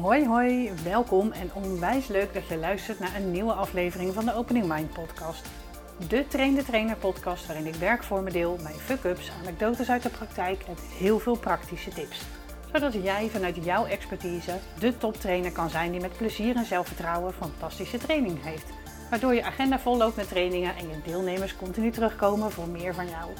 Hoi hoi, welkom en onwijs leuk dat je luistert naar een nieuwe aflevering van de Opening Mind podcast. De Train de Trainer podcast waarin ik werkvormen deel, mijn fuck-ups, anekdotes uit de praktijk en heel veel praktische tips. Zodat jij vanuit jouw expertise de toptrainer kan zijn die met plezier en zelfvertrouwen fantastische training heeft. Waardoor je agenda vol loopt met trainingen en je deelnemers continu terugkomen voor meer van jou.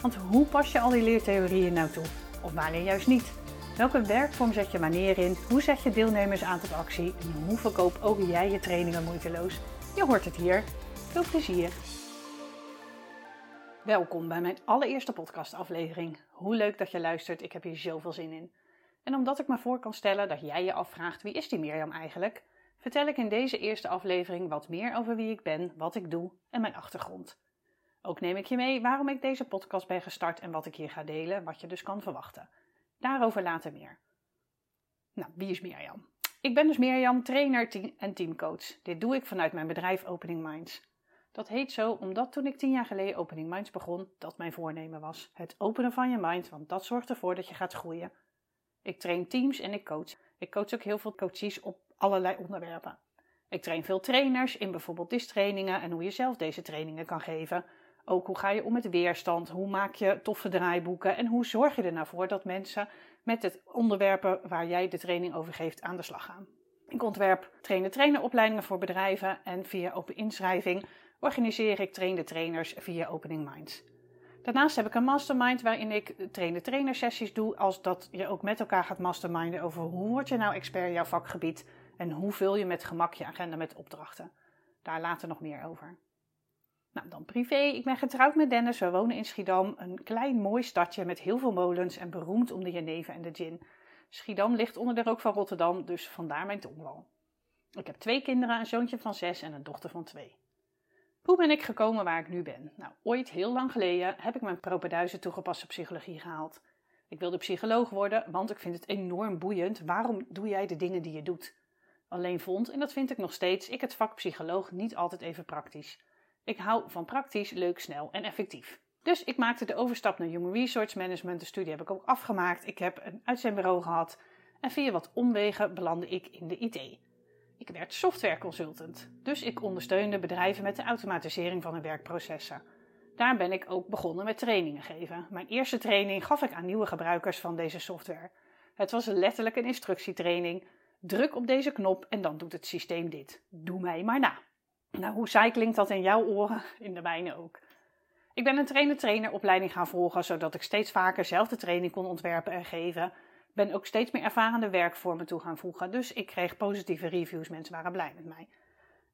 Want hoe pas je al die leertheorieën nou toe? Of wanneer juist niet? Welke werkvorm zet je wanneer in? Hoe zet je deelnemers aan tot actie? En hoe verkoop ook jij je trainingen moeiteloos? Je hoort het hier. Veel plezier! Welkom bij mijn allereerste podcastaflevering. Hoe leuk dat je luistert, ik heb hier zoveel zin in. En omdat ik me voor kan stellen dat jij je afvraagt wie is die Mirjam eigenlijk, vertel ik in deze eerste aflevering wat meer over wie ik ben, wat ik doe en mijn achtergrond. Ook neem ik je mee waarom ik deze podcast ben gestart en wat ik hier ga delen, wat je dus kan verwachten. Daarover later meer. Nou, wie is Mirjam? Ik ben dus Mirjam, trainer en teamcoach. Dit doe ik vanuit mijn bedrijf Opening Minds. Dat heet zo omdat toen ik tien jaar geleden Opening Minds begon, dat mijn voornemen was. Het openen van je mind, want dat zorgt ervoor dat je gaat groeien. Ik train teams en ik coach. Ik coach ook heel veel coaches op allerlei onderwerpen. Ik train veel trainers in bijvoorbeeld distrainingen en hoe je zelf deze trainingen kan geven. Ook hoe ga je om met weerstand? Hoe maak je toffe draaiboeken? En hoe zorg je er nou voor dat mensen met het onderwerpen waar jij de training over geeft aan de slag gaan? Ik ontwerp trainer-traineropleidingen voor bedrijven en via open inschrijving organiseer ik trainde trainers via Opening Minds. Daarnaast heb ik een mastermind waarin ik trainde trainer sessies doe, als dat je ook met elkaar gaat masterminden over hoe word je nou expert in jouw vakgebied en hoe vul je met gemak je agenda met opdrachten. Daar later nog meer over. Nou, dan privé. Ik ben getrouwd met Dennis. We wonen in Schiedam. Een klein mooi stadje met heel veel molens en beroemd om de jenever en de gin. Schiedam ligt onder de rook van Rotterdam, dus vandaar mijn tongval. Ik heb twee kinderen, een zoontje van zes en een dochter van twee. Hoe ben ik gekomen waar ik nu ben? Nou, ooit, heel lang geleden, heb ik mijn propeduizen toegepaste psychologie gehaald. Ik wilde psycholoog worden, want ik vind het enorm boeiend. Waarom doe jij de dingen die je doet? Alleen vond, en dat vind ik nog steeds, ik het vak psycholoog niet altijd even praktisch. Ik hou van praktisch, leuk, snel en effectief. Dus ik maakte de overstap naar Human Resource Management. De studie heb ik ook afgemaakt. Ik heb een uitzendbureau gehad. En via wat omwegen belandde ik in de IT. Ik werd software consultant. Dus ik ondersteunde bedrijven met de automatisering van hun werkprocessen. Daar ben ik ook begonnen met trainingen geven. Mijn eerste training gaf ik aan nieuwe gebruikers van deze software. Het was letterlijk een instructietraining. Druk op deze knop en dan doet het systeem dit. Doe mij maar na. Nou, hoe saai klinkt dat in jouw oren? In de mijne ook. Ik ben een trainer-trainer opleiding gaan volgen, zodat ik steeds vaker zelf de training kon ontwerpen en geven. Ben ook steeds meer ervarende werkvormen toe gaan voegen, dus ik kreeg positieve reviews, mensen waren blij met mij.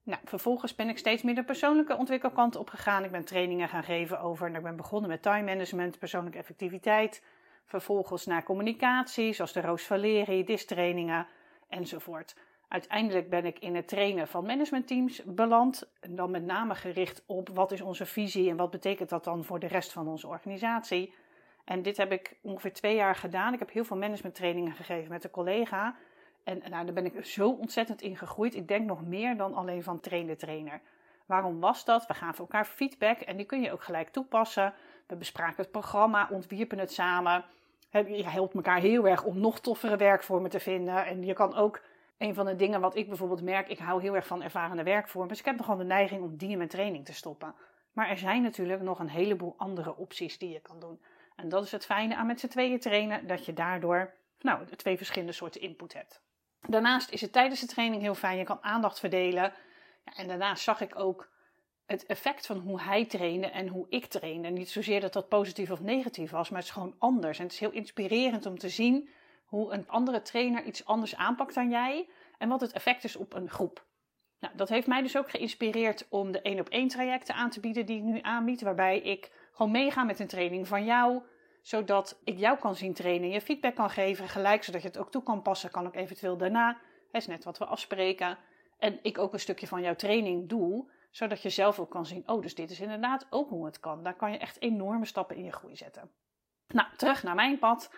Nou, vervolgens ben ik steeds meer de persoonlijke ontwikkelkant opgegaan. Ik ben trainingen gaan geven over, en ik ben begonnen met time management, persoonlijke effectiviteit. Vervolgens naar communicatie, zoals de Roos Valerie, DIS trainingen enzovoort. Uiteindelijk ben ik in het trainen van managementteams beland. En dan met name gericht op wat is onze visie en wat betekent dat dan voor de rest van onze organisatie. En dit heb ik ongeveer twee jaar gedaan. Ik heb heel veel managementtrainingen gegeven met een collega. En nou, daar ben ik zo ontzettend in gegroeid. Ik denk nog meer dan alleen van trainer trainer. Waarom was dat? We gaven elkaar feedback en die kun je ook gelijk toepassen. We bespraken het programma, ontwierpen het samen. Je helpt elkaar heel erg om nog toffere werkvormen te vinden. En je kan ook een van de dingen wat ik bijvoorbeeld merk, ik hou heel erg van ervarende werkvormen. Dus ik heb nogal de neiging om die in mijn training te stoppen. Maar er zijn natuurlijk nog een heleboel andere opties die je kan doen. En dat is het fijne aan met z'n tweeën trainen, dat je daardoor nou, twee verschillende soorten input hebt. Daarnaast is het tijdens de training heel fijn, je kan aandacht verdelen. Ja, en daarnaast zag ik ook het effect van hoe hij trainde en hoe ik trainde. Niet zozeer dat dat positief of negatief was, maar het is gewoon anders. En het is heel inspirerend om te zien hoe een andere trainer iets anders aanpakt dan jij en wat het effect is op een groep. Nou, dat heeft mij dus ook geïnspireerd om de één op één trajecten aan te bieden die ik nu aanbied, waarbij ik gewoon meega met een training van jou, zodat ik jou kan zien trainen, je feedback kan geven, gelijk zodat je het ook toe kan passen, kan ik eventueel daarna. Dat is net wat we afspreken. En ik ook een stukje van jouw training doe, zodat je zelf ook kan zien, oh, dus dit is inderdaad ook hoe het kan. Daar kan je echt enorme stappen in je groei zetten. Nou, terug naar mijn pad.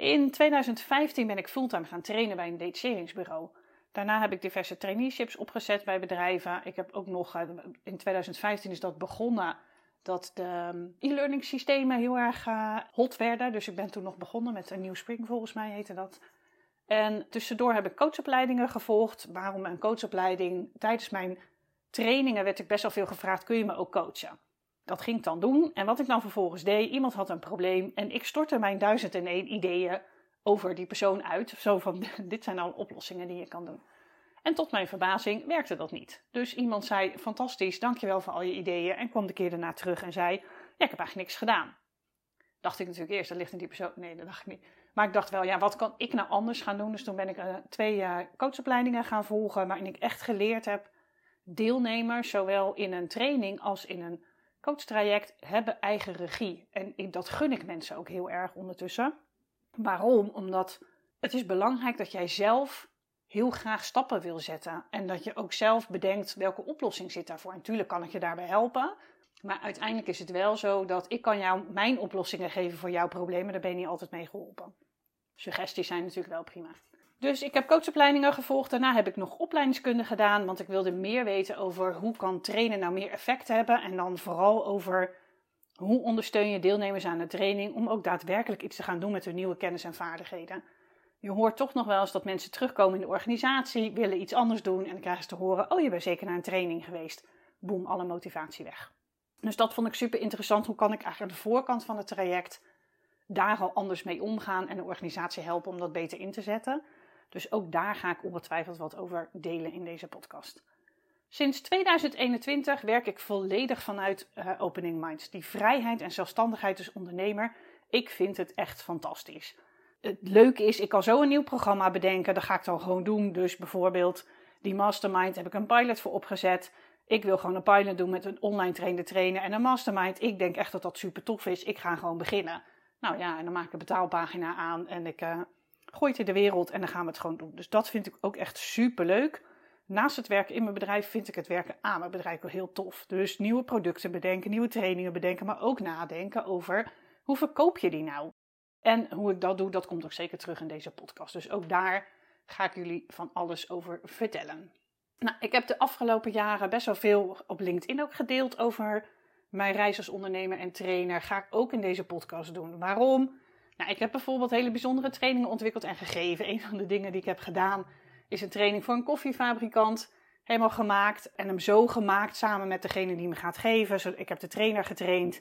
In 2015 ben ik fulltime gaan trainen bij een detacheringsbureau. Daarna heb ik diverse traineeships opgezet bij bedrijven. Ik heb ook nog, eh, in 2015 is dat begonnen, dat de ehm, e-learning systemen heel erg uh, hot werden. Dus ik ben toen nog begonnen met een nieuw Spring, volgens mij heette dat. En tussendoor heb ik coachopleidingen gevolgd. Waarom een coachopleiding? Tijdens mijn trainingen werd ik best wel veel gevraagd: kun je me ook coachen? Dat ging ik dan doen. En wat ik dan vervolgens deed, iemand had een probleem en ik stortte mijn duizend en één ideeën over die persoon uit. Zo van, dit zijn al oplossingen die je kan doen. En tot mijn verbazing werkte dat niet. Dus iemand zei, fantastisch, dankjewel voor al je ideeën. En kwam de keer daarna terug en zei, ja, ik heb eigenlijk niks gedaan. Dacht ik natuurlijk eerst, dat ligt in die persoon. Nee, dat dacht ik niet. Maar ik dacht wel, ja, wat kan ik nou anders gaan doen? Dus toen ben ik uh, twee uh, coachopleidingen gaan volgen, waarin ik echt geleerd heb, deelnemers, zowel in een training als in een coachtraject, hebben eigen regie. En dat gun ik mensen ook heel erg ondertussen. Waarom? Omdat het is belangrijk dat jij zelf heel graag stappen wil zetten. En dat je ook zelf bedenkt welke oplossing zit daarvoor. En natuurlijk kan ik je daarbij helpen. Maar uiteindelijk is het wel zo dat ik kan jou mijn oplossingen geven voor jouw problemen. Daar ben je niet altijd mee geholpen. Suggesties zijn natuurlijk wel prima. Dus ik heb coachopleidingen gevolgd. Daarna heb ik nog opleidingskunde gedaan. Want ik wilde meer weten over hoe kan trainen nou meer effect hebben. En dan vooral over hoe ondersteun je deelnemers aan de training om ook daadwerkelijk iets te gaan doen met hun nieuwe kennis en vaardigheden. Je hoort toch nog wel eens dat mensen terugkomen in de organisatie, willen iets anders doen en dan krijgen ze te horen: Oh, je bent zeker naar een training geweest. Boom, alle motivatie weg. Dus dat vond ik super interessant. Hoe kan ik eigenlijk aan de voorkant van het traject daar al anders mee omgaan en de organisatie helpen om dat beter in te zetten? Dus ook daar ga ik ongetwijfeld wat over delen in deze podcast. Sinds 2021 werk ik volledig vanuit uh, Opening Minds. Die vrijheid en zelfstandigheid als ondernemer, ik vind het echt fantastisch. Het leuke is, ik kan zo een nieuw programma bedenken, dat ga ik dan gewoon doen. Dus bijvoorbeeld die mastermind heb ik een pilot voor opgezet. Ik wil gewoon een pilot doen met een online trainer trainen en een mastermind. Ik denk echt dat dat super tof is. Ik ga gewoon beginnen. Nou ja, en dan maak ik een betaalpagina aan en ik uh, gooi het in de wereld en dan gaan we het gewoon doen. Dus dat vind ik ook echt super leuk. Naast het werken in mijn bedrijf vind ik het werken aan mijn bedrijf ook heel tof. Dus nieuwe producten bedenken, nieuwe trainingen bedenken, maar ook nadenken over hoe verkoop je die nou? En hoe ik dat doe, dat komt ook zeker terug in deze podcast. Dus ook daar ga ik jullie van alles over vertellen. Nou, ik heb de afgelopen jaren best wel veel op LinkedIn ook gedeeld over mijn reis als ondernemer en trainer. Ga ik ook in deze podcast doen. Waarom? Nou, ik heb bijvoorbeeld hele bijzondere trainingen ontwikkeld en gegeven. Een van de dingen die ik heb gedaan is een training voor een koffiefabrikant. Helemaal gemaakt en hem zo gemaakt samen met degene die me gaat geven. Ik heb de trainer getraind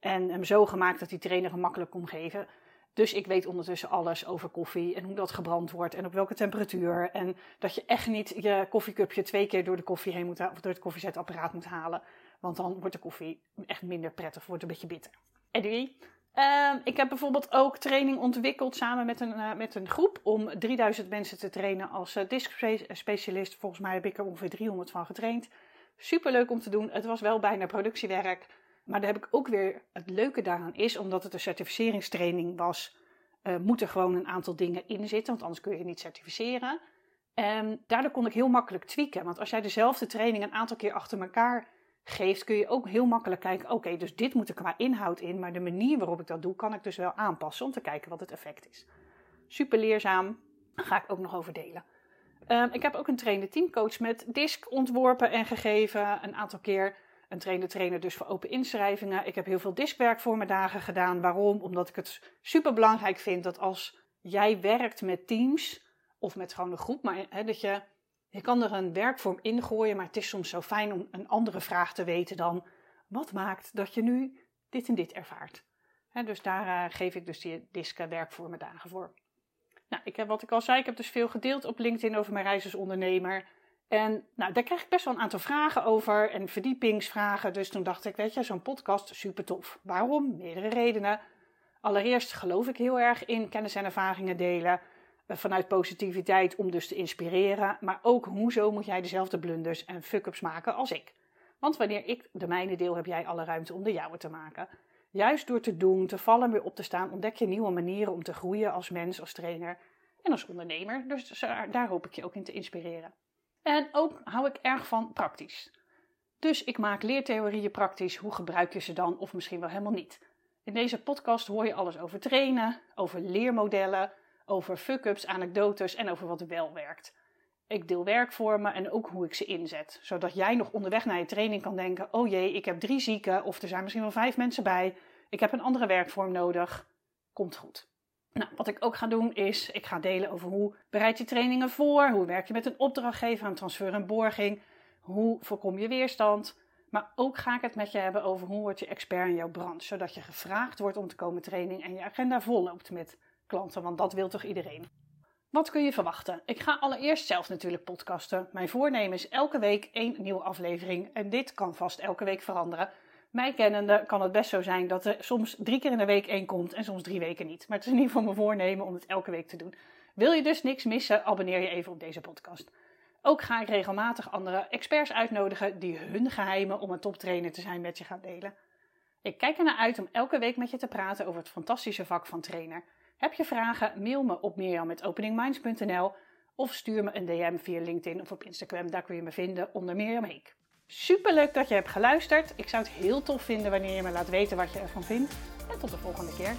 en hem zo gemaakt dat die trainer hem makkelijk kon geven. Dus ik weet ondertussen alles over koffie en hoe dat gebrand wordt en op welke temperatuur. En dat je echt niet je koffiecupje twee keer door de koffie heen moet of door het koffiezetapparaat moet halen. Want dan wordt de koffie echt minder prettig, wordt een beetje bitter. Anyway, uh, ik heb bijvoorbeeld ook training ontwikkeld samen met een, uh, met een groep om 3000 mensen te trainen als uh, diskspecialist. Volgens mij heb ik er ongeveer 300 van getraind. Super leuk om te doen. Het was wel bijna productiewerk. Maar daar heb ik ook weer het leuke daaraan is, omdat het een certificeringstraining was, uh, moet er gewoon een aantal dingen in zitten, want anders kun je niet certificeren. En daardoor kon ik heel makkelijk tweaken. Want als jij dezelfde training een aantal keer achter elkaar geeft, kun je ook heel makkelijk kijken: oké, dus dit moet er qua inhoud in, maar de manier waarop ik dat doe, kan ik dus wel aanpassen om te kijken wat het effect is. Super leerzaam, ga ik ook nog over delen. Um, ik heb ook een trainer teamcoach met DISC ontworpen en gegeven een aantal keer een trainer trainer dus voor open inschrijvingen. Ik heb heel veel diskwerk voor mijn dagen gedaan. Waarom? Omdat ik het super belangrijk vind dat als jij werkt met teams of met gewoon een groep, maar dat je, je kan er een werkvorm ingooien, maar het is soms zo fijn om een andere vraag te weten dan wat maakt dat je nu dit en dit ervaart. Dus daar uh, geef ik dus die werk voor mijn dagen voor. Nou, ik heb wat ik al zei, ik heb dus veel gedeeld op LinkedIn over mijn reis als ondernemer. En nou, daar krijg ik best wel een aantal vragen over en verdiepingsvragen. Dus toen dacht ik, weet je, zo'n podcast, super tof. Waarom? Meerdere redenen. Allereerst geloof ik heel erg in kennis en ervaringen delen. Vanuit positiviteit om dus te inspireren. Maar ook hoezo moet jij dezelfde blunders en fuck-ups maken als ik? Want wanneer ik de mijne deel, heb jij alle ruimte om de jouwe te maken. Juist door te doen, te vallen, weer op te staan, ontdek je nieuwe manieren om te groeien als mens, als trainer en als ondernemer. Dus daar hoop ik je ook in te inspireren. En ook hou ik erg van praktisch. Dus ik maak leertheorieën praktisch. Hoe gebruik je ze dan? Of misschien wel helemaal niet. In deze podcast hoor je alles over trainen, over leermodellen, over fuck-ups, anekdotes en over wat wel werkt. Ik deel werkvormen en ook hoe ik ze inzet, zodat jij nog onderweg naar je training kan denken: oh jee, ik heb drie zieken of er zijn misschien wel vijf mensen bij. Ik heb een andere werkvorm nodig. Komt goed. Nou, wat ik ook ga doen is, ik ga delen over hoe bereid je trainingen voor, hoe werk je met een opdrachtgever aan transfer en borging, hoe voorkom je weerstand. Maar ook ga ik het met je hebben over hoe word je expert in jouw branche, zodat je gevraagd wordt om te komen training en je agenda volloopt met klanten, want dat wil toch iedereen. Wat kun je verwachten? Ik ga allereerst zelf natuurlijk podcasten. Mijn voornemen is elke week één nieuwe aflevering en dit kan vast elke week veranderen. Mij kennende kan het best zo zijn dat er soms drie keer in de week één komt en soms drie weken niet. Maar het is in ieder geval mijn voornemen om het elke week te doen. Wil je dus niks missen, abonneer je even op deze podcast. Ook ga ik regelmatig andere experts uitnodigen die hun geheimen om een toptrainer te zijn met je gaan delen. Ik kijk ernaar uit om elke week met je te praten over het fantastische vak van trainer. Heb je vragen? Mail me op mirjam.openingminds.nl of stuur me een DM via LinkedIn of op Instagram. Daar kun je me vinden onder Mirjam Heek. Super leuk dat je hebt geluisterd. Ik zou het heel tof vinden wanneer je me laat weten wat je ervan vindt. En tot de volgende keer.